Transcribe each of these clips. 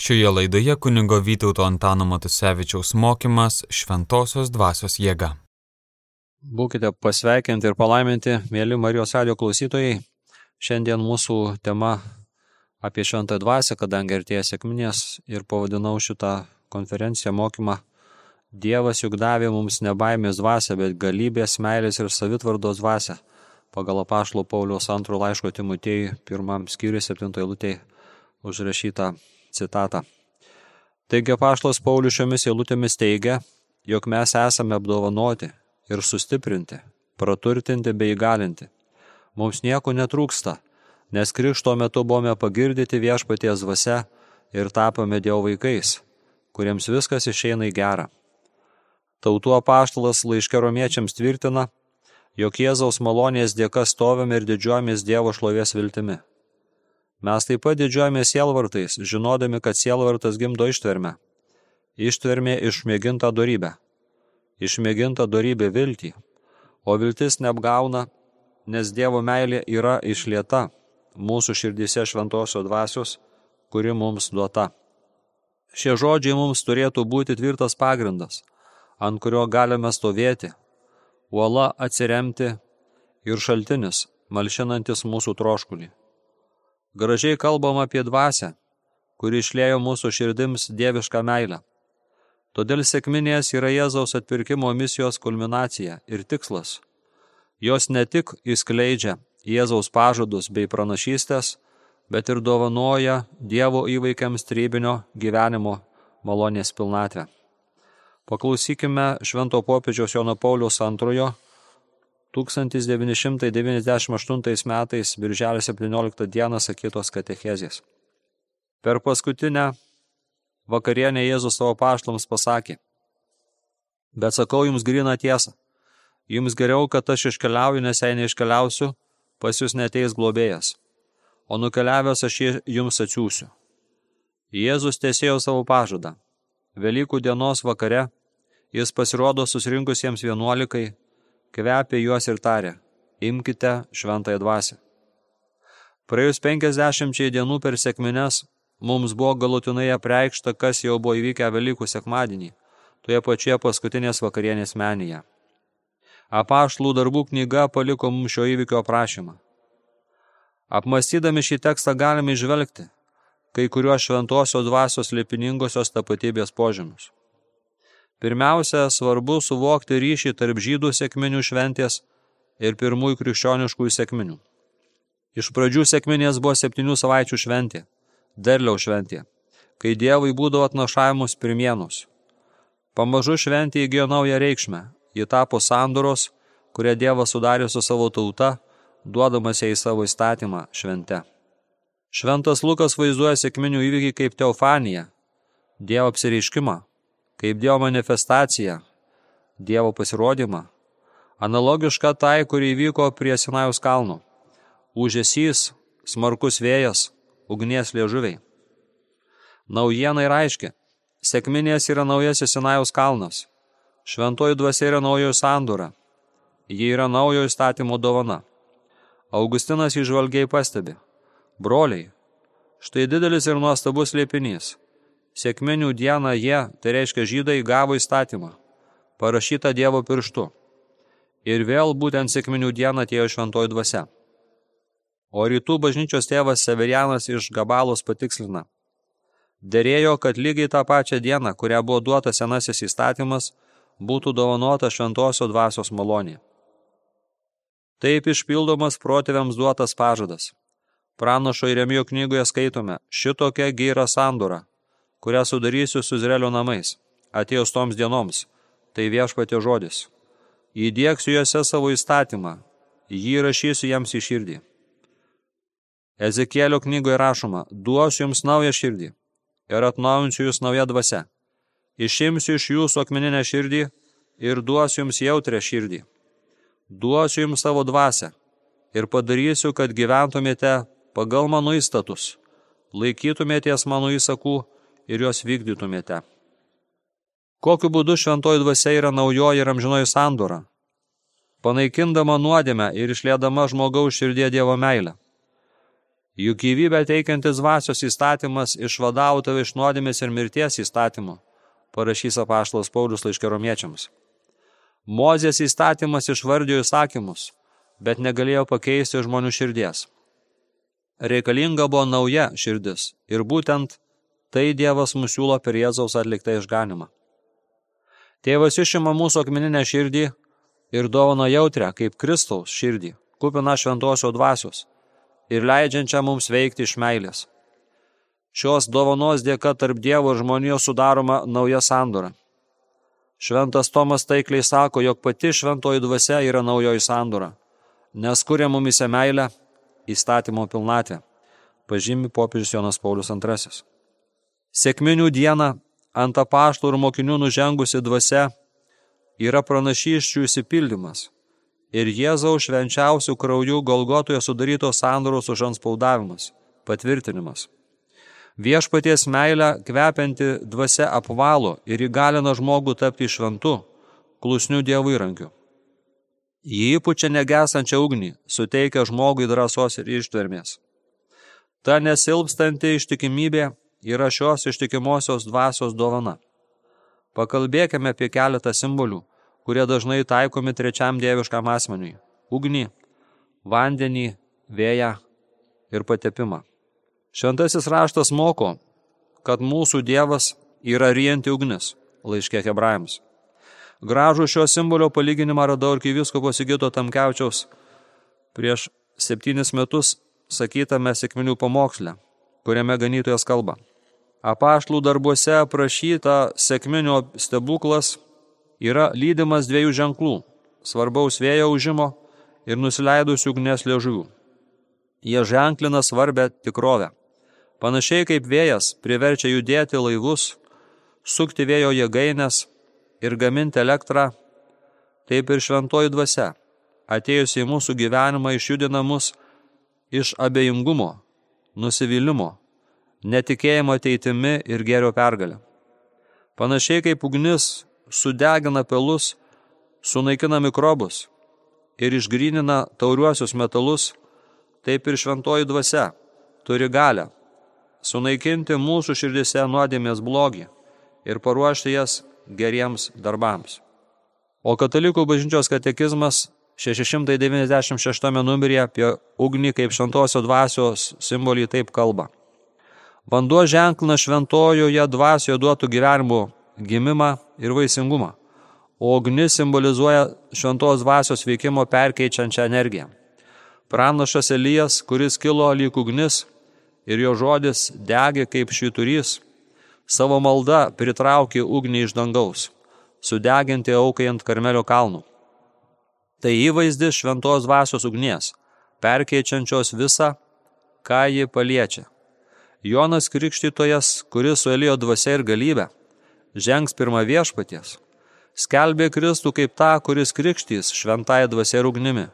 Šioje laidoje kunigo Vytauto Antano Matusevičiaus mokymas Šventosios dvasios jėga. Būkite pasveikinti ir palaiminti, mėly Marijos radio klausytojai. Šiandien mūsų tema apie šventą dvasę, kadangi artėja sėkminės ir pavadinau šitą konferenciją mokymą Dievas juk davė mums ne baimės dvasę, bet galybės, meilės ir savitvardos dvasę. Pagal apašlo Pauliaus antro laiško Timotėjui pirmam skyriui septintoje lūtėje užrašytą citatą. Taigi apaštas Paulius šiomis eilutėmis teigia, jog mes esame apdovanoti ir sustiprinti, praturtinti bei įgalinti. Mums nieko netrūksta, nes krikšto metu buvome pagirdyti viešpaties dvasia ir tapome Dievo vaikais, kuriems viskas išeina į gerą. Tautų apaštalas laiškė romiečiams tvirtina, jog Jėzaus malonės dėka stovime ir didžiuojamės Dievo šlovės viltimi. Mes taip pat didžiuojamės sielvartais, žinodami, kad sielvartas gimdo ištvermę. Ištvermė išmėginta darybė. Išmėginta darybė viltį. O viltis neapgauna, nes Dievo meilė yra išlieta mūsų širdyse šventosios dvasios, kuri mums duota. Šie žodžiai mums turėtų būti tvirtas pagrindas, ant kurio galime stovėti, uola atsiremti ir šaltinis, malšinantis mūsų troškulį. Gražiai kalbam apie dvasę, kuri išlėjo mūsų širdims dievišką meilę. Todėl sėkminės yra Jėzaus atpirkimo misijos kulminacija ir tikslas. Jos ne tik įskleidžia Jėzaus pažadus bei pranašystės, bet ir dovanoja Dievo įvaikiams trybinio gyvenimo malonės pilnatvę. Paklausykime Švento popiežiaus Jono Pauliaus antrojo 1998 metais, birželio 17 dieną sakytos katechezės. Per paskutinę vakarienę Jėzus savo paštlams pasakė, bet sakau jums gryną tiesą, jums geriau, kad aš iškeliauju, nes jei neiškeliausiu, pas jūs neteis globėjas, o nukeliavęs aš jums atsiųsiu. Jėzus tiesėjo savo pažadą. Velykų dienos vakare jis pasirodo susirinkusiems vienuolikai, kvepia juos ir tarė, imkite šventąją dvasę. Praėjus 50 dienų per sėkmines mums buvo galutinai apreikšta, kas jau buvo įvykę Velykų sekmadienį, toje pačioje paskutinės vakarienės menyje. Apaštlų darbų knyga paliko mums šio įvykio aprašymą. Apmastydami šį tekstą galime išvelgti kai kuriuos šventosios dvasios lipiningosios tapatybės požymius. Pirmiausia, svarbu suvokti ryšį tarp žydų sėkminių šventės ir pirmųjų krikščioniškųjų sėkminių. Iš pradžių sėkminės buvo septynių savaičių šventė, derliaus šventė, kai dievai būdavo atnašavimus pirmienus. Pamažu šventė įgijo naują reikšmę, ji tapo sandoros, kurią dievas sudarė su savo tauta, duodamas į savo įstatymą švente. Šventas Lukas vaizduoja sėkminių įvykį kaip teofaniją, dievo apsireiškimą kaip Dievo manifestacija, Dievo pasirodymą, analogiška tai, kuri įvyko prie Sinajaus kalno. Užesys, smarkus vėjas, ugnies liežuviai. Naujiena ir aiški, sėkminės yra naujasis Sinajaus kalnas, šventoji dvasia yra naujojo sandūra, ji yra naujo įstatymo dovana. Augustinas išvalgiai pastebi, broliai, štai didelis ir nuostabus liepinys – Sėkmenių dieną jie, tai reiškia žydai, gavo įstatymą, parašytą Dievo pirštu. Ir vėl būtent sėkmenių dieną atėjo šventoji dvasia. O rytų bažnyčios tėvas Severianas iš Gabalos patikslina. Dėrėjo, kad lygiai tą pačią dieną, kurią buvo duotas senasis įstatymas, būtų dovanota šventosio dvasios malonė. Taip išpildomas protėviams duotas pažadas. Pranašo Iremijo knygoje skaitome, šitokia gyra sandora, kurią sudarysiu su Izraelio namais, atėjus toms dienoms, tai viešpatė žodis. Įdėksiu juose savo įstatymą, jį rašysiu jiems į širdį. Ezekėlio knygoje rašoma, duosiu jums naują širdį ir atnaujinsiu jūs naują dvasę. Išimsiu iš jūsų akmeninę širdį ir duosiu jums jautrę širdį. Duosiu jums savo dvasę ir padarysiu, kad gyventumėte pagal mano įstatus, laikytumėties mano įsakų ir juos vykdytumėte. Kokiu būdu šventoji dvasia yra naujoji ir amžinoji sandora? Panaikindama nuodėmę ir išlėdama žmogaus širdie Dievo meilę. Juk gyvybę teikiantis dvasios įstatymas išvadavo tave iš nuodėmės ir mirties įstatymo, parašys apaštalas Paulius laiškė romiečiams. Mozės įstatymas išvardėjo įsakymus, bet negalėjo pakeisti žmonių širdies. Reikalinga buvo nauja širdis ir būtent tai Dievas musiūlo per Jėzaus atliktą išganimą. Tėvas išima mūsų akmeninę širdį ir dovana jautrę kaip Kristaus širdį, kupina šventosios dvasios ir leidžiančią mums veikti iš meilės. Šios dovanos dėka tarp Dievo ir žmonijos sudaroma nauja sandora. Šventas Tomas taikliai sako, jog pati šventoji dvasia yra naujoji sandora, nes kuria mumise meilę įstatymo pilnatė, pažymi popiežius Jonas Paulius II. Sėkminių dieną ant apaštų ir mokinių nužengusi dvasia yra pranašyščių įsipildymas – ir Jėzaus švenčiausių kraujų Golgotoje sudarytos sandoros užanspaudavimas, patvirtinimas. Viešpaties meilę kvepianti dvasia apvalo ir įgalina žmogų tapti šventu, klusnių dievų įrankiu. Jį įpučia negesančią ugnį, suteikia žmogui drąsos ir ištvermės. Ta nesilpstanti ištikimybė yra šios ištikimosios dvasios dovana. Pakalbėkime apie keletą simbolių, kurie dažnai taikomi trečiam dieviškam asmeniui – ugnį, vandenį, vėją ir patepimą. Šventasis raštas moko, kad mūsų Dievas yra rienti ugnis, laiškė hebrajams. Gražų šio simbolio palyginimą radau ir kiviskopo Sigito Tamkiaučiaus prieš septynis metus sakytame sėkminių pamoksle, kuriame ganytojas kalba. Apaštlų darbuose aprašyta sėkminio stebuklas – yra lydimas dviejų ženklų – svarbaus vėjo užimo ir nusileidusių ugnes liežuvių. Jie ženklina svarbę tikrovę. Panašiai kaip vėjas priverčia judėti laivus, sukti vėjo jėgainės ir gaminti elektrą, taip ir šventoji dvasia, atėjusi į mūsų gyvenimą išjudina mus iš abejingumo, nusivylimo, netikėjimo ateitimi ir gėrio pergalę. Panašiai kaip ugnis sudegina pelus, sunaikina mikrobus ir išgrynina tauriuosius metalus, taip ir šventoji dvasia turi galę sunaikinti mūsų širdise nuodėmės blogį ir paruošti jas geriems darbams. O katalikų bažnyčios katekizmas 696 numeryje apie ugnį kaip šventosios dvasios simbolį taip kalba. Vanduo ženklina šventojoje dvasioje duotų gyvenimų gimimą ir vaisingumą, o ugnis simbolizuoja šventos dvasios veikimo perkeičiančią energiją. Pranašas Elijas, kuris kilo lyg ugnis ir jo žodis degė kaip švyturys, savo malda pritraukė ugnį iš dangaus, sudeginti aukai ant Karmelio kalnų. Tai įvaizdis šventos dvasios ugnies, perkeičiančios visą, ką ji paliečia. Jonas Krikštytojas, kuris su Elijo dvasia ir galybė, žengs pirmą viešpaties, skelbė Kristų kaip tą, kuris krikštys šventąją dvasę ir ugnimi.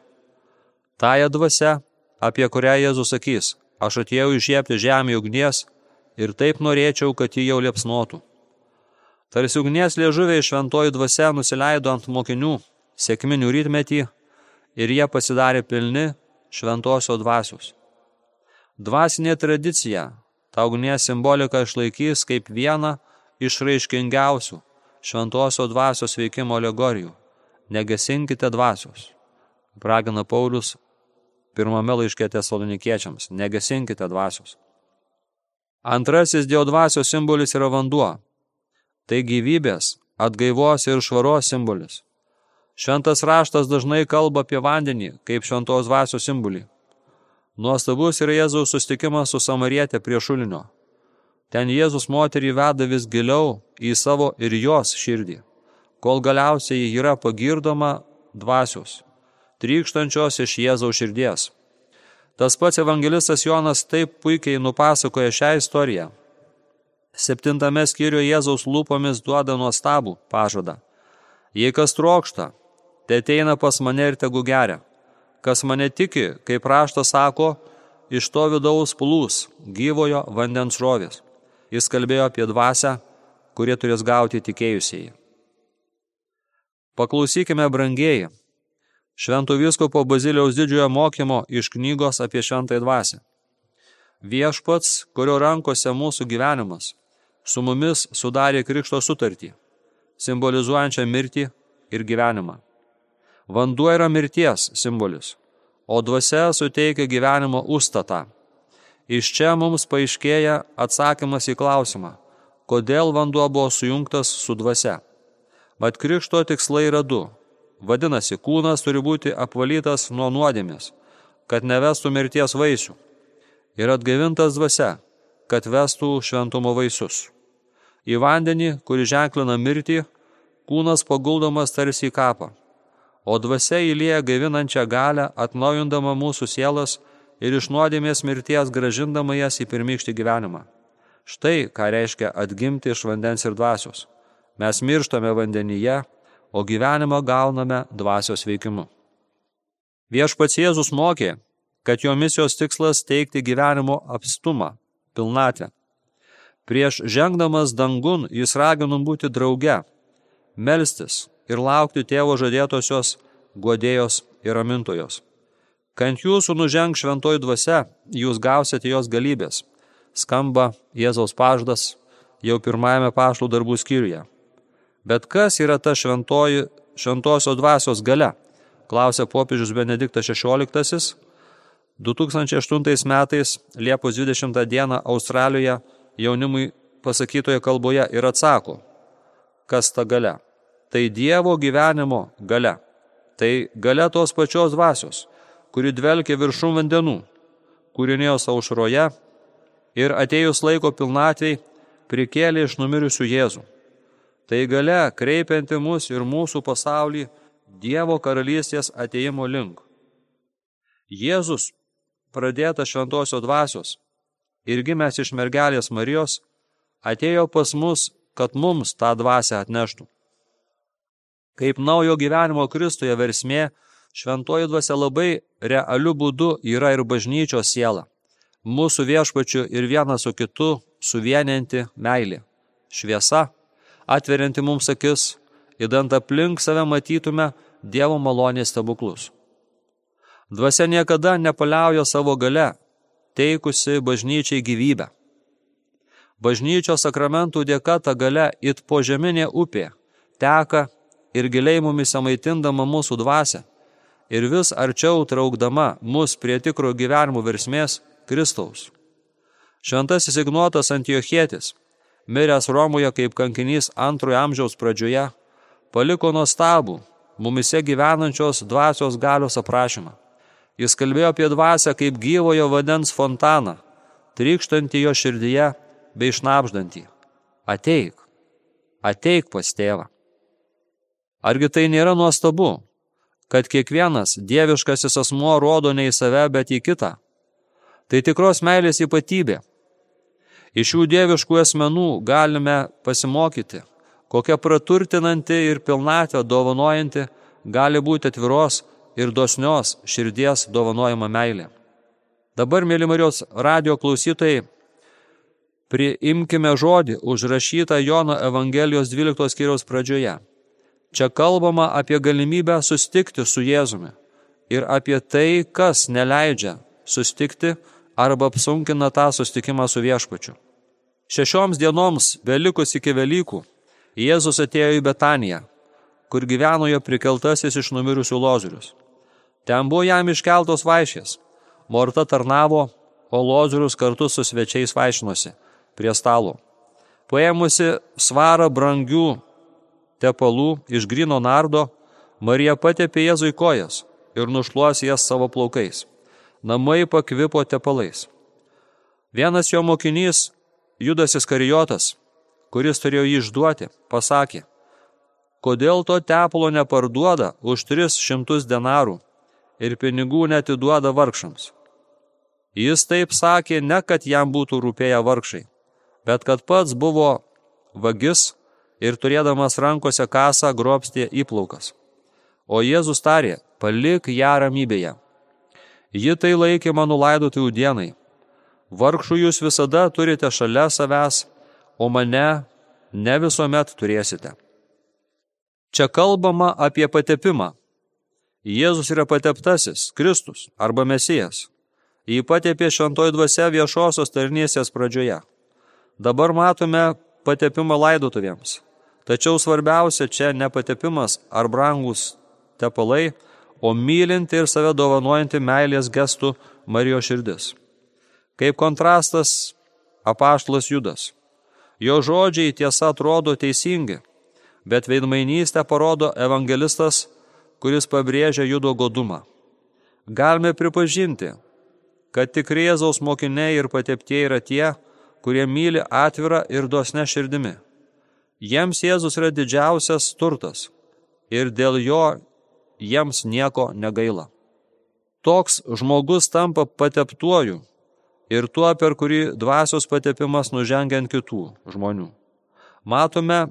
Tąją dvasę, apie kurią Jėzus sakys, aš atėjau išžiepti žemį ugnies ir taip norėčiau, kad ji jau liepsnotų. Tarsi ugnies liežuviai šventoji dvasia nusileido ant mokinių sėkminių rytmetį ir jie pasidarė pilni šventosios dvasios. Dvasinė tradicija tą ugnies simboliką išlaikys kaip vieną išraiškingiausių šventosios dvasios veikimo alegorijų. Negesinkite dvasios. Pragina Paulius pirmame laiške tesalonikiečiams. Negesinkite dvasios. Antrasis Dievo dvasios simbolis yra vanduo. Tai gyvybės, atgaivos ir švaros simbolis. Šventas raštas dažnai kalba apie vandenį kaip šventos dvasios simbolį. Nuostabus yra Jėzaus sustikimas su Samarietė prie šulinio. Ten Jėzus moterį veda vis giliau į savo ir jos širdį, kol galiausiai yra pagirdoma dvasios, trykštančios iš Jėzaus širdies. Tas pats evangelistas Jonas taip puikiai nupasakoja šią istoriją. Septintame skyriuje Jėzaus lūpomis duoda nuostabų pažadą. Jei kas trokšta, te ateina pas mane ir tegu geria. Kas mane tiki, kaip raštas sako, iš to vidaus plūs gyvojo vandens žrovės. Jis kalbėjo apie dvasę, kurie turės gauti tikėjusieji. Paklausykime, brangieji, Švento viskopo Baziliaus didžiojo mokymo iš knygos apie šventąją dvasę. Viešpats, kurio rankose mūsų gyvenimas, su mumis sudarė krikšto sutartį, simbolizuojančią mirtį ir gyvenimą. Vanduo yra mirties simbolis, o dvasia suteikia gyvenimo užstatą. Iš čia mums paaiškėja atsakymas į klausimą, kodėl vanduo buvo sujungtas su dvasia. Mat krikšto tikslai yra du. Vadinasi, kūnas turi būti apvalytas nuo nuodėmės, kad nevestų mirties vaisių. Ir atgaivintas dvasia, kad vestų šventumo vaisius. Į vandenį, kuri ženklina mirtį, kūnas paguldomas tarsi į kapą, o dvasia įlėja gaivinančią galę, atnaujindama mūsų sielas ir iš nuodėmės mirties gražindama jas į pirmykštį gyvenimą. Štai ką reiškia atgimti iš vandens ir dvasios. Mes mirštame vandenyje, o gyvenimą gauname dvasios veikimu. Viešpats Jėzus mokė, kad jo misijos tikslas teikti gyvenimo apstumą, pilnatvę. Prieš žengdamas dangun jis ragino būti drauge, melstis ir laukti tėvo žadėtosios, godėjos ir ramintojos. Kant jūsų nuženg šventoji dvasia, jūs gausite jos galybės. Skamba Jėzaus paždas jau pirmajame paštų darbų skyriuje. Bet kas yra ta šventoji, šventosios dvasios gale? Klausė popiežius Benediktas XVI 2008 metais Liepos 20 dieną Australijoje jaunimui pasakytoje kalboje ir atsako, kas ta gale. Tai Dievo gyvenimo gale. Tai gale tos pačios dvasios, kuri dvelkia viršum vandenų, kūrinėjos aušroje ir atėjus laiko pilnatvei prikėlė iš numiriusių Jėzų. Tai gale kreipianti mus ir mūsų pasaulį Dievo karalystės ateimo link. Jėzus pradėta šventosios dvasios ir gimęs iš mergelės Marijos, atėjo pas mus, kad mums tą dvasę atneštų. Kaip naujo gyvenimo Kristuje versmė, šventoji dvasia labai realiu būdu yra ir bažnyčios siela. Mūsų viešpačių ir vienas su kitu suvienianti meilė. Šviesa, atverianti mums akis, įdant aplink save matytume Dievo malonės stebuklus. Dvasia niekada nepaliauja savo gale, teikusi bažnyčiai gyvybę. Bažnyčios sakramentų dėka ta gale it požeminė upė teka ir giliai mumise maitindama mūsų dvasę ir vis arčiau traukdama mus prie tikro gyvenimo versmės Kristaus. Šventasis Ignotas Antiochietis, miręs Romoje kaip kankinys antrojo amžiaus pradžioje, paliko nuostabų mumise gyvenančios dvasios galios aprašymą. Jis kalbėjo apie dvasę kaip gyvojo vandens fontaną, trykštantį jo širdyje bei šnapždantį. Ateik, ateik pas tėvą. Argi tai nėra nuostabu, kad kiekvienas dieviškasis asmuo rodo ne į save, bet į kitą? Tai tikros meilės ypatybė. Iš šių dieviškų asmenų galime pasimokyti, kokia praturtinanti ir pilnatvę dovanojanti gali būti atviros ir dosnios širdies dovanojama meilė. Dabar, mėly Marijos radio klausytojai, priimkime žodį užrašytą Jono Evangelijos 12 skyriaus pradžioje. Čia kalbama apie galimybę sustikti su Jėzumi ir apie tai, kas neleidžia sustikti arba apsunkina tą sustikimą su viešpačiu. Šešioms dienoms, vėlikus iki Velykų, Jėzus atėjo į Betaniją, kur gyveno jo prikeltasis iš numirusių lozorius. Ten buvo jam iškeltos vaišės. Morta tarnavo, o Lozorius kartu su svečiais vaišinosi prie stalo. Paėmusi svarą brangių tepalų iš grino nardo, Marija patepė Jėzui kojas ir nušluos jas savo plaukais. Namai pakvipo tepalais. Vienas jo mokinys, Judas Iskarijotas, kuris turėjo jį išduoti, pasakė, kodėl to tepalo neparduoda už 300 denarų ir pinigų netiduoda vargšams. Jis taip sakė ne, kad jam būtų rūpėję vargšai, bet kad pats buvo vagis ir turėdamas rankose kasą grobstė įplaukas. O Jėzus tarė, palik ją ramybėje. Ji tai laikė mano laidotųjų dienai. Vargšų jūs visada turite šalia savęs, o mane ne visuomet turėsite. Čia kalbama apie patepimą, Jėzus yra pateptasis, Kristus arba Mesijas. Jį patepė šventoji dvasia viešosios tarnysės pradžioje. Dabar matome patepimą laidotuvėms. Tačiau svarbiausia čia ne patepimas ar brangus tepalai, o mylinti ir save dovanojanti meilės gestų Marijos širdis. Kaip kontrastas apaštlas Judas. Jo žodžiai tiesa atrodo teisingi, bet veidmainystę parodo evangelistas, kuris pabrėžia judo godumą. Galime pripažinti, kad tik Jėzaus mokiniai ir pateptieji yra tie, kurie myli atvirą ir dosne širdimi. Jiems Jėzus yra didžiausias turtas ir dėl jo jiems nieko negaila. Toks žmogus tampa pateptuoju ir tuo, per kurį dvasios patepimas nužengia ant kitų žmonių. Matome,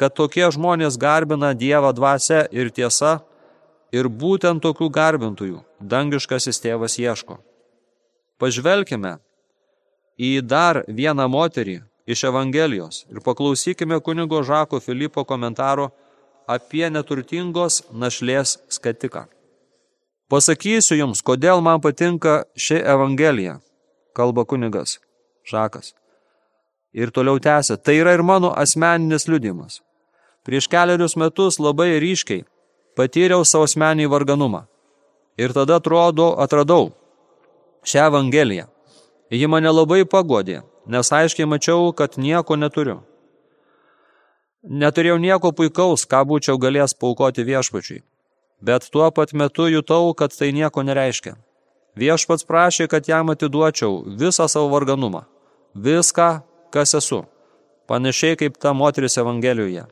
kad tokie žmonės garbina Dievą dvasę ir tiesa, ir būtent tokių garbintojų dangiškasis tėvas ieško. Pažvelkime į dar vieną moterį iš Evangelijos ir paklausykime kunigo Žako Filipo komentaro apie neturtingos našlės skatiką. Pasakysiu jums, kodėl man patinka ši Evangelija, kalba kunigas Žakas. Ir toliau tęsia, tai yra ir mano asmeninis liudimas. Prieš keliarius metus labai ryškiai patyriau savo asmenį varganumą. Ir tada atrodo, atradau šią Evangeliją. Ji mane labai pagodė, nes aiškiai mačiau, kad nieko neturiu. Neturėjau nieko puikaus, ką būčiau galėjęs paukoti viešpačiui. Bet tuo pat metu jutau, kad tai nieko nereiškia. Viešpats prašė, kad jam atiduočiau visą savo varganumą. Viską, kas esu. Panašiai kaip ta moteris Evangelijoje.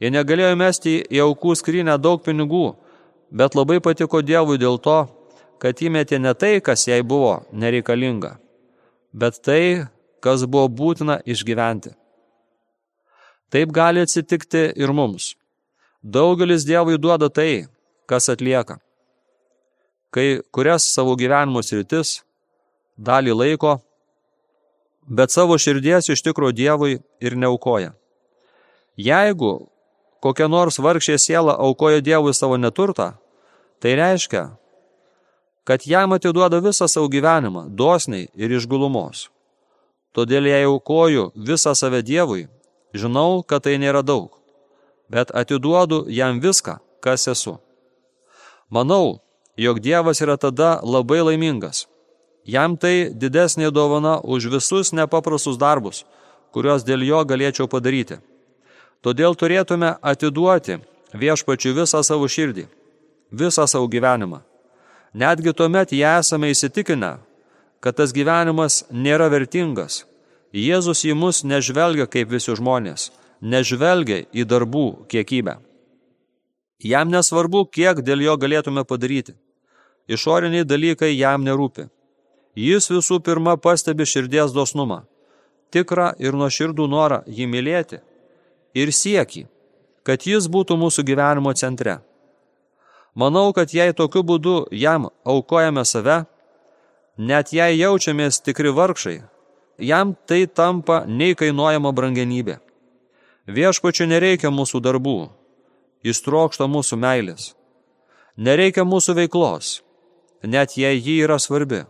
Jie negalėjo mesti į aukų skrynę daug pinigų, bet labai patiko Dievui dėl to, kad įmetė ne tai, kas jai buvo nereikalinga, bet tai, kas buvo būtina išgyventi. Taip gali atsitikti ir mums. Daugelis Dievui duoda tai, kas atlieka. Kai kurias savo gyvenimo sritis, dalį laiko, bet savo širdies iš tikro Dievui ir neaukoja. Jeigu kokia nors vargšė siela aukoja Dievui savo neturtą, tai reiškia, kad jam atiduoda visą savo gyvenimą, dosniai ir iš gulumos. Todėl jei aukoju visą save Dievui, Žinau, kad tai nėra daug, bet atiduodu jam viską, kas esu. Manau, jog Dievas yra tada labai laimingas. Jam tai didesnė dovana už visus nepaprastus darbus, kuriuos dėl jo galėčiau padaryti. Todėl turėtume atiduoti viešpačiu visą savo širdį, visą savo gyvenimą. Netgi tuomet jei esame įsitikinę, kad tas gyvenimas nėra vertingas, Jėzus į mus nežvelgia kaip visi žmonės, nežvelgia į darbų kiekybę. Jam nesvarbu, kiek dėl jo galėtume padaryti. Išoriniai dalykai jam nerūpi. Jis visų pirma pastebi širdies dosnumą, tikrą ir nuoširdų norą jį mylėti ir sieki, kad jis būtų mūsų gyvenimo centre. Manau, kad jei tokiu būdu jam aukojame save, net jei jaučiamės tikri vargšai, jam tai tampa neįkainuojama brangenybė. Viešpačiu nereikia mūsų darbų, jis trokšta mūsų meilės. Nereikia mūsų veiklos, net jei ji yra svarbi,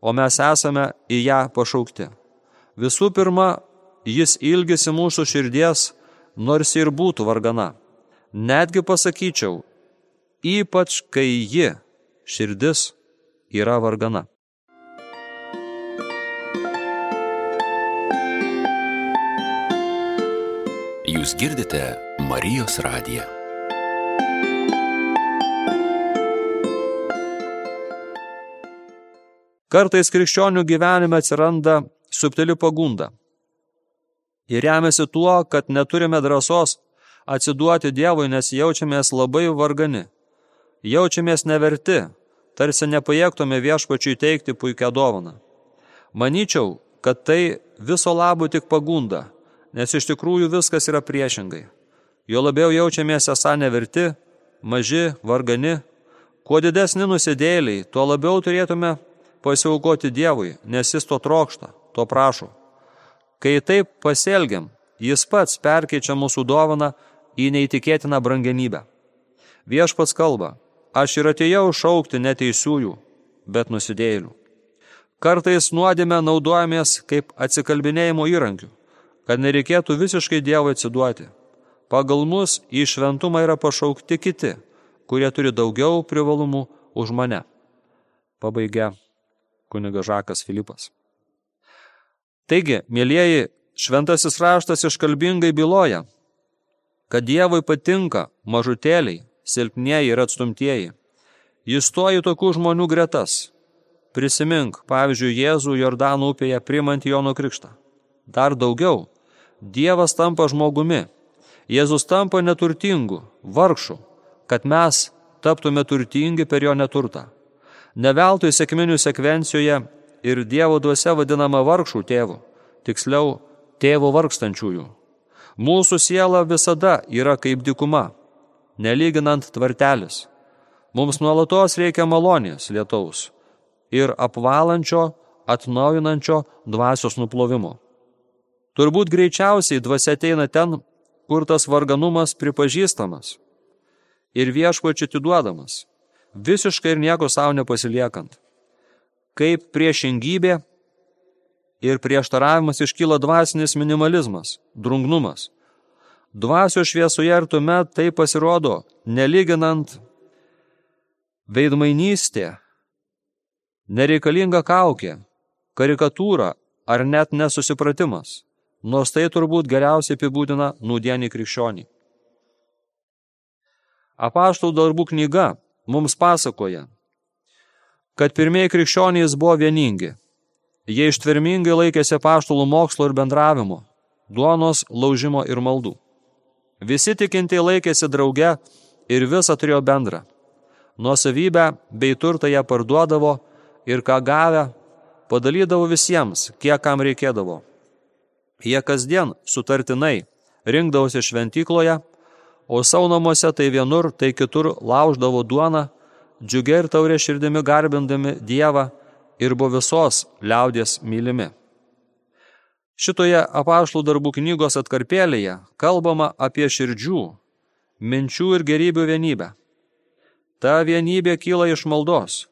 o mes esame į ją pašaukti. Visų pirma, jis ilgisi mūsų širdies, nors ir būtų vargana. Netgi pasakyčiau, ypač kai ji, širdis, yra vargana. Jūs girdite Marijos radiją. Kartais krikščionių gyvenime atsiranda subtili pagunda. Ir remiasi tuo, kad neturime drąsos atsiduoti Dievui, nes jaučiamės labai vargani. Jaučiamės neverti, tarsi nepajėgtume viešpačiui teikti puikią dovaną. Manyčiau, kad tai viso labų tik pagunda nes iš tikrųjų viskas yra priešingai. Jo labiau jaučiamės esą neverti, maži, vargani. Kuo didesni nusidėliai, tuo labiau turėtume pasiaukoti Dievui, nes jis to trokšta, to prašo. Kai taip pasielgiam, jis pats perkeičia mūsų dovaną į neįtikėtiną brangenybę. Viešpats kalba, aš ir atėjau šaukti neteisiųjų, bet nusidėlių. Kartais nuodėme naudojamės kaip atsikalbinėjimo įrankiu, kad nereikėtų visiškai Dievui atsiduoti. Pagal mus į šventumą yra pašaukti kiti, kurie turi daugiau privalumų už mane. Pabaigia kuniga Žakas Filipas. Taigi, mėlyjeji, šventasis raštas iškalbingai byloja, kad Dievui patinka mažutėliai, silpnieji ir atstumtieji. Jis stoji tokių žmonių gretas. Prisimink, pavyzdžiui, Jėzų Jordano upėje primant Jono krikštą. Dar daugiau, Dievas tampa žmogumi. Jėzus tampa neturtingu, vargšu, kad mes taptume turtingi per jo neturtą. Neveltui sėkminių sekvencijoje ir Dievo duose vadinama vargšų tėvų, tiksliau tėvo vargstančiųjų. Mūsų siela visada yra kaip dikuma, nelyginant tvartelis. Mums nuolatos reikia malonės lietaus ir apvalančio, atnaujinančio dvasios nuplovimo. Turbūt greičiausiai dvasia ateina ten, kur tas varganumas pripažįstamas ir viešpačiu atiduodamas, visiškai ir nieko savo nepasiliekant. Kaip priešingybė ir prieštaravimas iškyla dvasinis minimalizmas, drungnumas. Dvasio šviesoje ir tuomet tai pasirodo, nelyginant veidmainystė, nereikalinga kaukė, karikatūra ar net nesusipratimas, nors tai turbūt geriausiai apibūdina nudienį krikščionį. Apaštų darbų knyga mums pasakoja, kad pirmieji krikščionys buvo vieningi. Jie ištvermingai laikėsi apaštalų mokslo ir bendravimo, duonos, laužimo ir maldų. Visi tikintieji laikėsi drauge ir visą turėjo bendrą. Nuosavybę bei turtą ją parduodavo ir ką gavę padalydavo visiems, kiek kam reikėdavo. Jie kasdien sutartinai rinkdavosi šventykloje o savo namuose tai vienur, tai kitur lauždavo duoną, džiugiai ir taurė širdimi garbindami Dievą ir buvo visos liaudės mylimi. Šitoje apaštlų darbų knygos atkarpėlėje kalbama apie širdžių, minčių ir gerybių vienybę. Ta vienybė kyla iš maldos,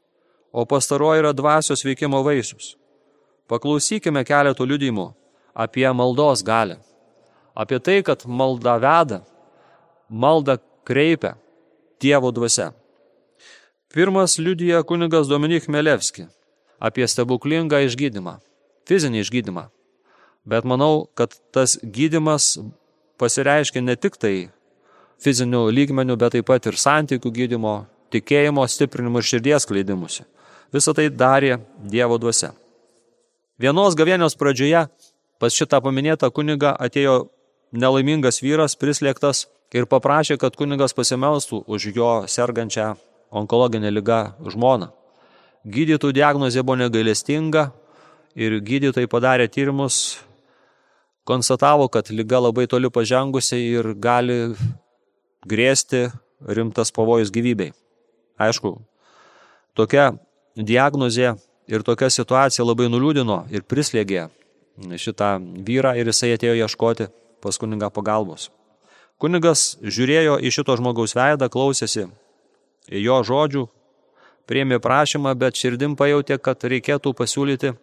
o pastaroji yra dvasios veikimo vaisius. Paklausykime keletų liudymų apie maldos galę, apie tai, kad malda veda maldą kreipia Dievo dvasia. Pirmas liudija kunigas Dominik Melevski apie stebuklingą išgydymą, fizinį išgydymą. Bet manau, kad tas gydimas pasireiškia ne tik tai fizinių lygmenių, bet taip pat ir santykių gydymo, tikėjimo stiprinimu ir širdies kleidimusi. Visą tai darė Dievo dvasia. Vienos gavienos pradžioje pas šitą paminėtą kunigą atėjo nelaimingas vyras prislėgtas ir paprašė, kad kunigas pasimelstų už jo sergančią onkologinę lygą žmoną. Gydytų diagnozė buvo negailestinga ir gydytojai padarė tyrimus, konstatavo, kad lyga labai toli pažengusi ir gali grėsti rimtas pavojus gyvybei. Aišku, tokia diagnozė ir tokia situacija labai nuliūdino ir prislėgė šitą vyrą ir jisai atėjo ieškoti pas kunigą pagalbos. Kunigas žiūrėjo į šito žmogaus veidą, klausėsi jo žodžių, priėmė prašymą, bet širdim pajutė, kad reikėtų pasiūlyti,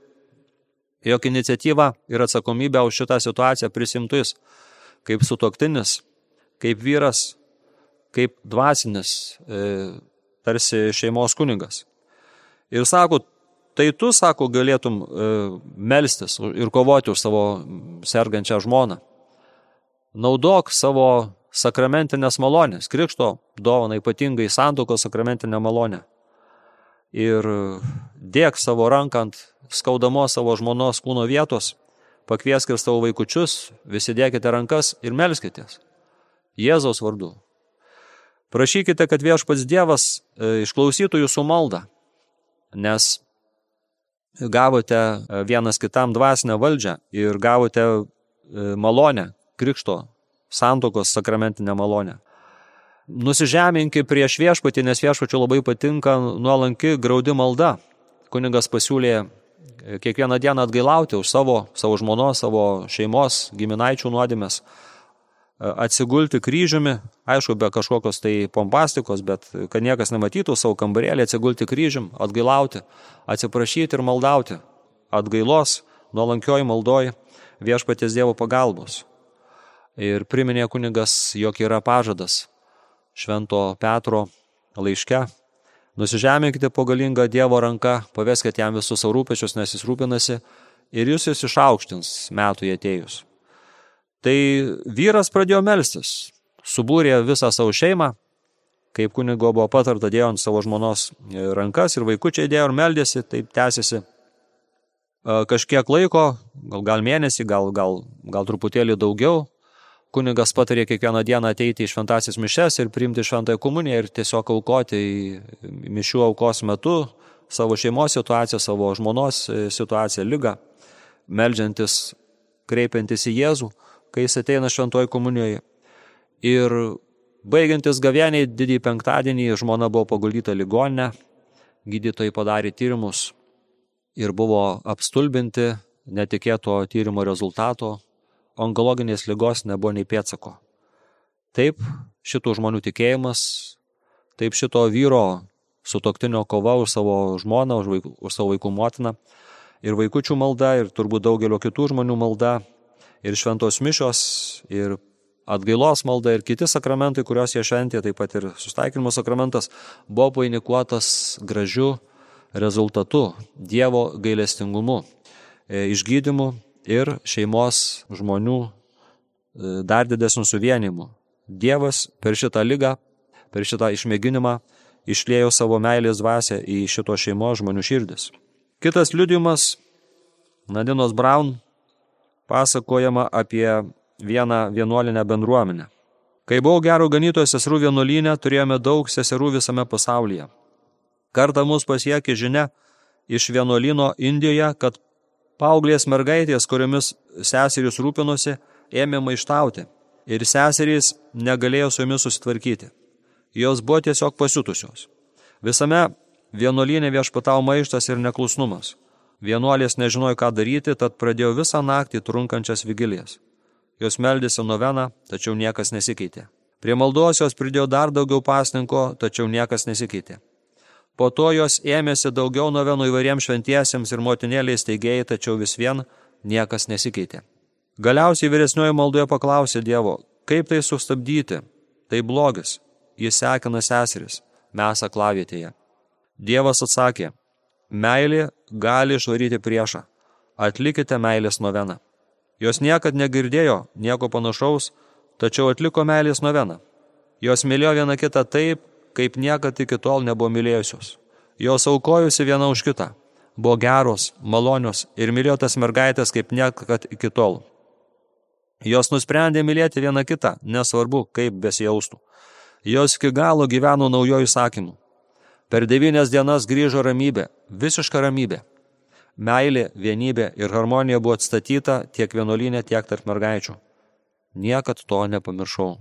jog iniciatyvą ir atsakomybę už šitą situaciją prisimtų jis kaip sutoktinis, kaip vyras, kaip dvasinis, e, tarsi šeimos kunigas. Ir sako, tai tu, sako, galėtum e, melstis ir kovoti už savo sergančią žmoną. Naudok savo sakramentinės malonės, krikšto dovana ypatingai santokos sakramentinę malonę. Ir dėk savo ranką ant skaudamos savo žmonos kūno vietos, pakviesk ir savo vaikučius, visi dėkite rankas ir melskitės. Jėzaus vardu. Prašykite, kad viešpats Dievas e, išklausytų jūsų maldą, nes gavote e, vienas kitam dvasinę valdžią ir gavote e, malonę krikšto santokos sakramentinę malonę. Nusižeminki prieš viešpatį, nes viešpačiu labai patinka nuolanki graudi malda. Kunigas pasiūlė e, kiekvieną dieną atgailauti už savo, savo žmonos, savo šeimos, giminaičių nuodėmės, atsigulti kryžiumi, aišku, be kažkokios tai pompastikos, bet kad niekas nematytų savo kambarėlį, atsigulti kryžium, atgailauti, atsiprašyti ir maldauti atgailos, nuolankioji maldoj viešpatės Dievo pagalbos. Ir priminė kunigas, jog yra pažadas Švento Petro laiške. Nusižeminkite po galingą Dievo ranką, paveskite jam visus savo rūpešius, nes jis rūpinasi ir jūs jis išaukštins metų atėjus. Tai vyras pradėjo melstis, subūrė visą savo šeimą, kaip kunigo buvo patarta, dėjo ant savo žmonos rankas ir vaikučiai dėjo ir meldėsi, taip tęsiasi kažkiek laiko, gal, gal mėnesį, gal, gal, gal truputėlį daugiau. Kunigas patarė kiekvieną dieną ateiti į šventasis mišes ir priimti šventąją komuniją ir tiesiog aukoti mišių aukos metu savo šeimos situaciją, savo žmonos e, situaciją, lygą, melžiantis, kreipiantis į Jėzų, kai jis ateina šventoje komunijoje. Ir baigiantis gavieniai didį penktadienį žmona buvo paguldyta ligoninę, gydytojai padarė tyrimus ir buvo apstulbinti netikėto tyrimo rezultato, onkologinės lygos nebuvo nei pėtsako. Taip, šitų žmonių tikėjimas, taip šito vyro sutoktinio kova už savo žmoną, už, vaikų, už savo vaikų motiną ir vaikučių malda ir turbūt daugelio kitų žmonių malda ir šventos mišios ir atgailos malda ir kiti sakramentai, kuriuos jie šventė, taip pat ir sustaikymo sakramentas, buvo painikuotas gražiu rezultatu, Dievo gailestingumu, e, išgydymu ir šeimos žmonių e, dar didesnių suvienimu. Dievas per šitą lygą, per šitą išmėginimą išlėjo savo meilės dvasę į šito šeimos žmonių širdis. Kitas liudimas, Nadinos Braun, pasakojama apie vieną vienuolinę bendruomenę. Kai buvau gero ganytojo seserų vienuolynė, turėjome daug seserų visame pasaulyje. Kartą mus pasiekė žinia iš vienuolino Indijoje, kad paauglės mergaitės, kuriomis seserys rūpinosi, ėmė maištauti ir seserys negalėjo su jomis susitvarkyti. Jos buvo tiesiog pasiutusios. Visame vienuolinė viešpatau maištas ir neklusnumas. Vienuolės nežinojo, ką daryti, tad pradėjo visą naktį trunkančias vigilijas. Jos meldėsi noveną, tačiau niekas nesikeitė. Prie maldos jos pridėjo dar daugiau pasninko, tačiau niekas nesikeitė. Po to jos ėmėsi daugiau novenų įvairiems šventiesiems ir motinėliais teigėjai, tačiau vis vien niekas nesikeitė. Galiausiai vyresnioji maldoje paklausė Dievo, kaip tai sustabdyti? Tai blogis. Jis sekina seseris, mes aklavietėje. Dievas atsakė, meilė gali išvaryti priešą. Atlikite meilės noveną. Jos niekad negirdėjo nieko panašaus, tačiau atliko meilės noveną. Jos mylėjo vieną kitą taip, kaip niekad iki tol nebuvo mylėjusios. Jos aukojusi viena už kitą. Buvo geros, malonios ir mylėjo tas mergaitės kaip niekad iki tol. Jos nusprendė mylėti vieną kitą, nesvarbu, kaip besijaustų. Jos iki galo gyveno naujojų įsakymų. Per devynias dienas grįžo ramybė, visiška ramybė. Meilė, vienybė ir harmonija buvo atstatyta tiek vienuolinė, tiek tarp mergaičių. Niekad to nepamiršau.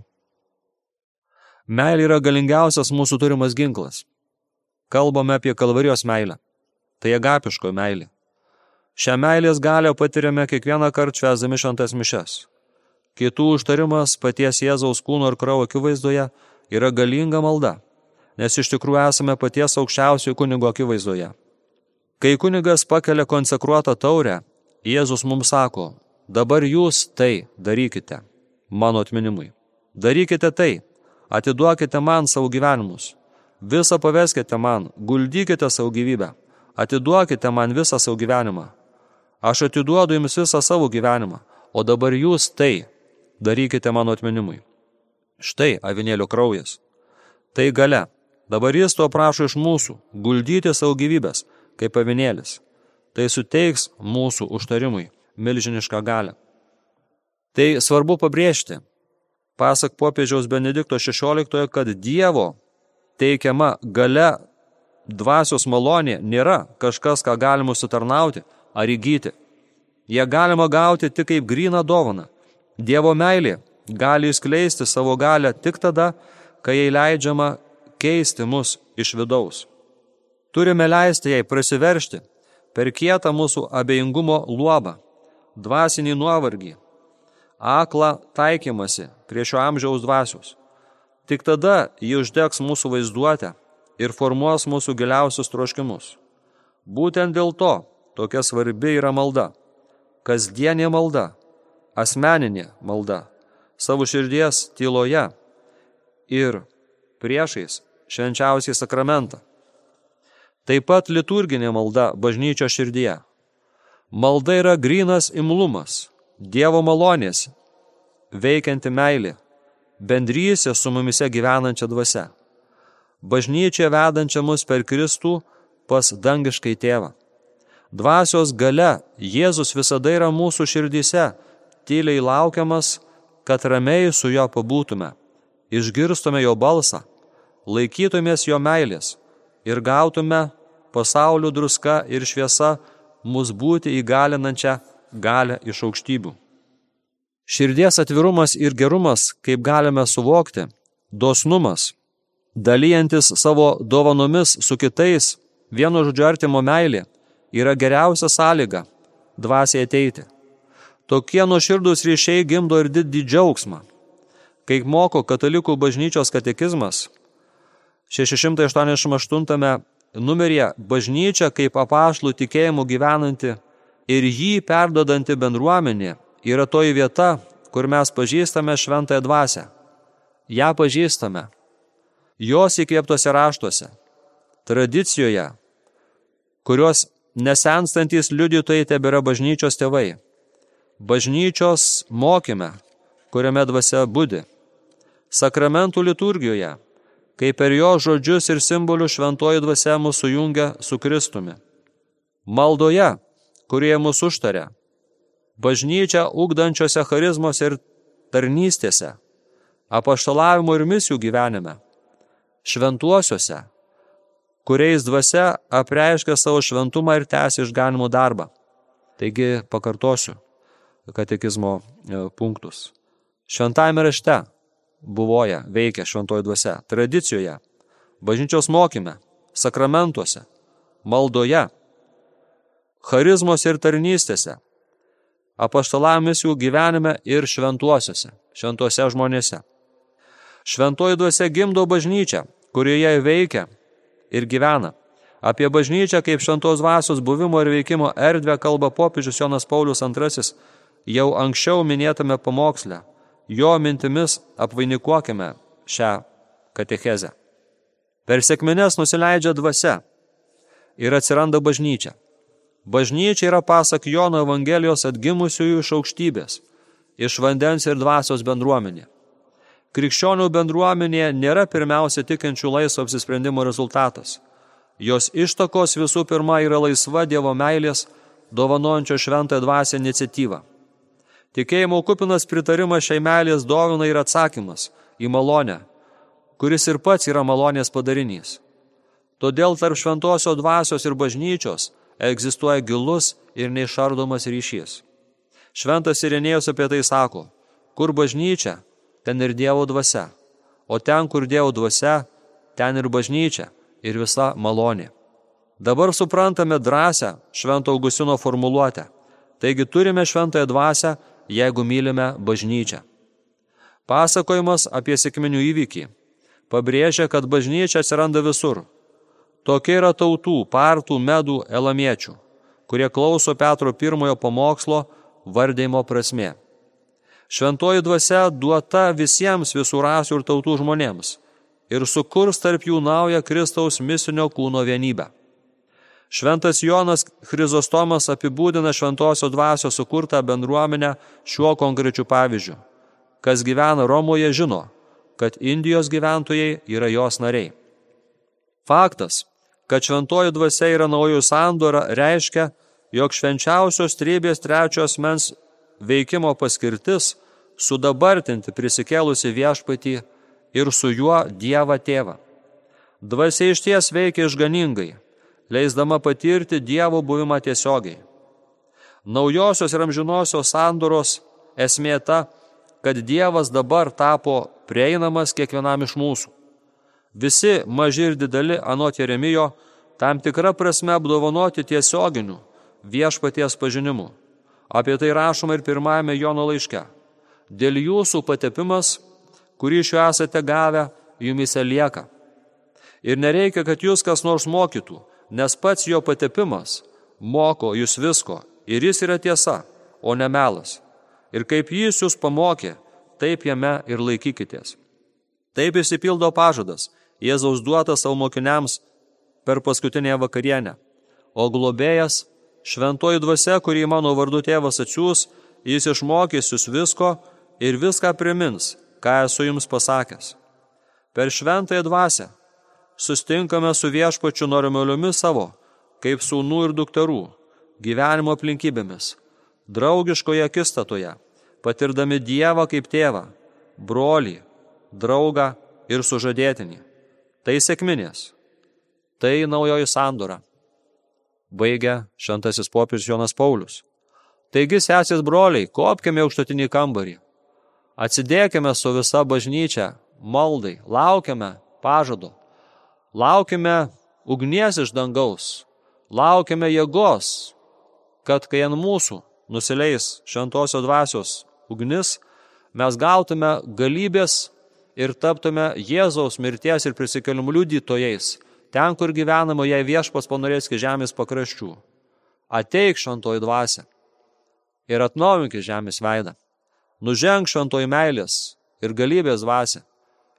Meilė yra galingiausias mūsų turimas ginklas. Kalbame apie kalvarijos meilę. Tai agapiško meilė. Šią meilės galę patiriame kiekvieną kartą švesdami šventas mišes. Kitų užtarimas paties Jėzaus kūno ir kraujo akivaizdoje yra galinga malda, nes iš tikrųjų esame paties aukščiausiojo kunigo akivaizdoje. Kai kunigas pakelia konsekruotą taurę, Jėzus mums sako, dabar jūs tai darykite, mano atminimui. Darykite tai, Atiduokite man savo gyvenimus. Visą paveskite man, guldykite savo gyvybę. Atiduokite man visą savo gyvenimą. Aš atiduodu jums visą savo gyvenimą, o dabar jūs tai darykite mano atminimui. Štai avinėlio kraujas. Tai gale. Dabar jis to prašo iš mūsų - guldyti savo gyvybės, kaip avinėlis. Tai suteiks mūsų užtarimui milžinišką galę. Tai svarbu pabrėžti, pasak popiežiaus Benedikto XVI, kad Dievo teikiama gale dvasios malonė nėra kažkas, ką galima sutarnauti ar įgyti. Jie galima gauti tik kaip gryną dovaną. Dievo meilė gali įskleisti savo galę tik tada, kai jai leidžiama keisti mus iš vidaus. Turime leisti jai prasiveršti per kietą mūsų abejingumo luobą, dvasinį nuovargį, aklą taikymasi prie šio amžiaus dvasios. Tik tada ji uždegs mūsų vaizduotę ir formuos mūsų giliausius troškimus. Būtent dėl to tokia svarbi yra malda. Kasdienė malda, asmeninė malda, savo širdies tyloje ir priešais švenčiausiai sakramentą. Taip pat liturginė malda bažnyčio širdyje. Malda yra grinas imlumas, Dievo malonės, veikianti meilė, bendrysė su mumise gyvenančia dvasia. Bažnyčia vedančia mus per Kristų pas dangiškai tėvą. Dvasios gale Jėzus visada yra mūsų širdyse, tyliai laukiamas, kad ramiai su juo pabūtume, išgirstume jo balsą, laikytumės jo meilės ir gautume pasaulio druska ir šviesa mus būti įgalinančią galę iš aukštybių. Širdies atvirumas ir gerumas, kaip galime suvokti, dosnumas, dalyjantis savo dovanomis su kitais, vieno žodžio artimo meilė, yra geriausia sąlyga dvasiai ateiti. Tokie nuoširdus ryšiai gimdo ir didį džiaugsmą. Kaip moko katalikų bažnyčios katekizmas, 688 numeryje bažnyčia kaip apašlų tikėjimų gyvenanti ir jį perdodanti bendruomenė yra toji vieta, kur mes pažįstame šventąją dvasę. Ja pažįstame. Jos įkvėptose raštuose, tradicijoje, kurios nesenstantis liudytojai tebėra bažnyčios tėvai, bažnyčios mokyme, kuriame dvasia būdi, sakramentų liturgijoje, kai per jo žodžius ir simbolių šventoji dvasia mūsų jungia su Kristumi, maldoje, kurie mūsų užtaria, bažnyčia ugdančiose charizmos ir tarnystėse, apaštalavimo ir misijų gyvenime, šventuosiuose, kuriais dvasia apreiškia savo šventumą ir tęsia išganimo darbą. Taigi pakartosiu katekizmo e, punktus. Šventajame rašte buvoja, veikia šventoji dvasia, tradicijoje, bažnyčios mokyme, sakramentuose, maldoje, charizmos ir tarnystėse, apaštalavimis jų gyvenime ir šventuosiuose, šventuose žmonėse. Šventoji dvasia gimdo bažnyčią, kurioje veikia ir gyvena. Apie bažnyčią kaip šventos dvasios buvimo ir veikimo erdvę kalba popiežius Jonas Paulius II jau anksčiau minėtame pamoksle. Jo mintimis apvainikuokime šią katechezę. Per sėkmines nusileidžia dvasia ir atsiranda bažnyčia. Bažnyčia yra pasak Jono Evangelijos atgimusiųjų iš aukštybės, iš vandens ir dvasios bendruomenė. Krikščionių bendruomenė nėra pirmiausia tikinčių laisvo apsisprendimo rezultatas. Jos ištakos visų pirma yra laisva Dievo meilės, dovanojančio šventąją dvasę iniciatyva. Tikėjimo kupinas pritarimas šiai meilės dovina ir atsakymas į malonę, kuris ir pats yra malonės padarinys. Todėl tarp šventosio dvasios ir bažnyčios egzistuoja gilus ir neišardomas ryšys. Šventas Irenėjus apie tai sako, kur bažnyčia, ten ir Dievo dvasia, o ten, kur Dievo dvasia, ten ir bažnyčia ir visa malonė. Dabar suprantame drąsią Švento Augustino formuluotę. Taigi turime šventąją dvasę, jeigu mylime bažnyčią. Pasakojimas apie sėkminių įvykį pabrėžia, kad bažnyčia atsiranda visur. Tokia yra tautų, partų, medų, elamiečių, kurie klauso Petro pirmojo pamokslo vardėjimo prasme. Šventoji dvasia duota visiems visų rasių ir tautų žmonėms ir sukurs tarp jų naują Kristaus misinio kūno vienybę. Šventas Jonas Chrizostomas apibūdina šventosios dvasios sukurtą bendruomenę šiuo konkrečiu pavyzdžiu. Kas gyvena Romoje žino, kad Indijos gyventojai yra jos nariai. Faktas, kad šventoji dvasia yra naujų sandora, reiškia, jog švenčiausios trybės trečios mens veikimo paskirtis sudabartinti prisikėlusi viešpatį ir su juo Dievą tėvą. Dvasia iš ties veikia išganingai, leisdama patirti Dievo buvimą tiesiogiai. Naujosios ir amžinosios sandoros esmė ta, kad Dievas dabar tapo prieinamas kiekvienam iš mūsų. Visi maži ir dideli anot Jeremijo tam tikrą prasme apdovanoti tiesioginiu viešpaties pažinimu. Apie tai rašoma ir pirmajame Jono laiške. Dėl jūsų patepimas, kurį iš jo esate gavę, jumise lieka. Ir nereikia, kad jūs kas nors mokytų, nes pats jo patepimas moko jūs visko ir jis yra tiesa, o ne melas. Ir kaip jis jūs pamokė, taip jame ir laikykitės. Taip įsipildo pažadas, Jėzaus duotas savo mokiniams per paskutinę vakarienę. O globėjas, šventoji dvasia, kurį mano vardu tėvas atsiūs, jis išmokys jūs visko ir viską primins, ką esu jums pasakęs. Per šventąją dvasę sustinkame su viešpačiu normaliomis savo, kaip sūnų ir dukterų, gyvenimo aplinkybėmis, draugiškoje akistatoje, patirdami Dievą kaip tėvą, brolį, draugą ir sužadėtinį. Tai sėkminės, tai naujoji sandora. Baigia šventasis popiežius Jonas Paulius. Taigi, sesės broliai, kopkime aukštutinį kambarį. Atsidėkime su visa bažnyčia, maldai, laukiame pažado. Laukime ugnies iš dangaus, laukime jėgos, kad kai ant mūsų nusileis šventosios dvasios ugnis, mes gautume galybės ir taptume Jėzaus mirties ir prisikelimų liudytojais, ten, kur gyvenama, jei viešpas panorės iki žemės pakraščių. Ateik šventoji dvasia ir atnaujink žemės veidą. Nuženk šventoji meilės ir galybės dvasia.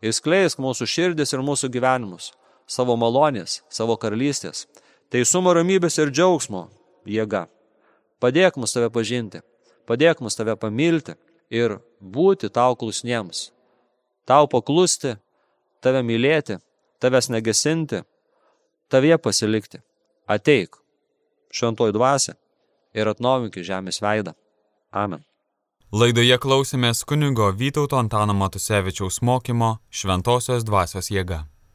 Įskleisk mūsų širdis ir mūsų gyvenimus savo malonės, savo karalystės, teisumo ramybės ir džiaugsmo jėga. Padėk mus tave pažinti, padėk mus tave pamilti ir būti tau klusniems, tau paklusti, tave mylėti, tavęs negesinti, tavie pasilikti. Ateik, šventoji dvasia, ir atnaujink žemės veidą. Amen. Laidoje klausėmės kunigo Vytauto Antano Matusevičiaus mokymo Šventosios dvasios jėga.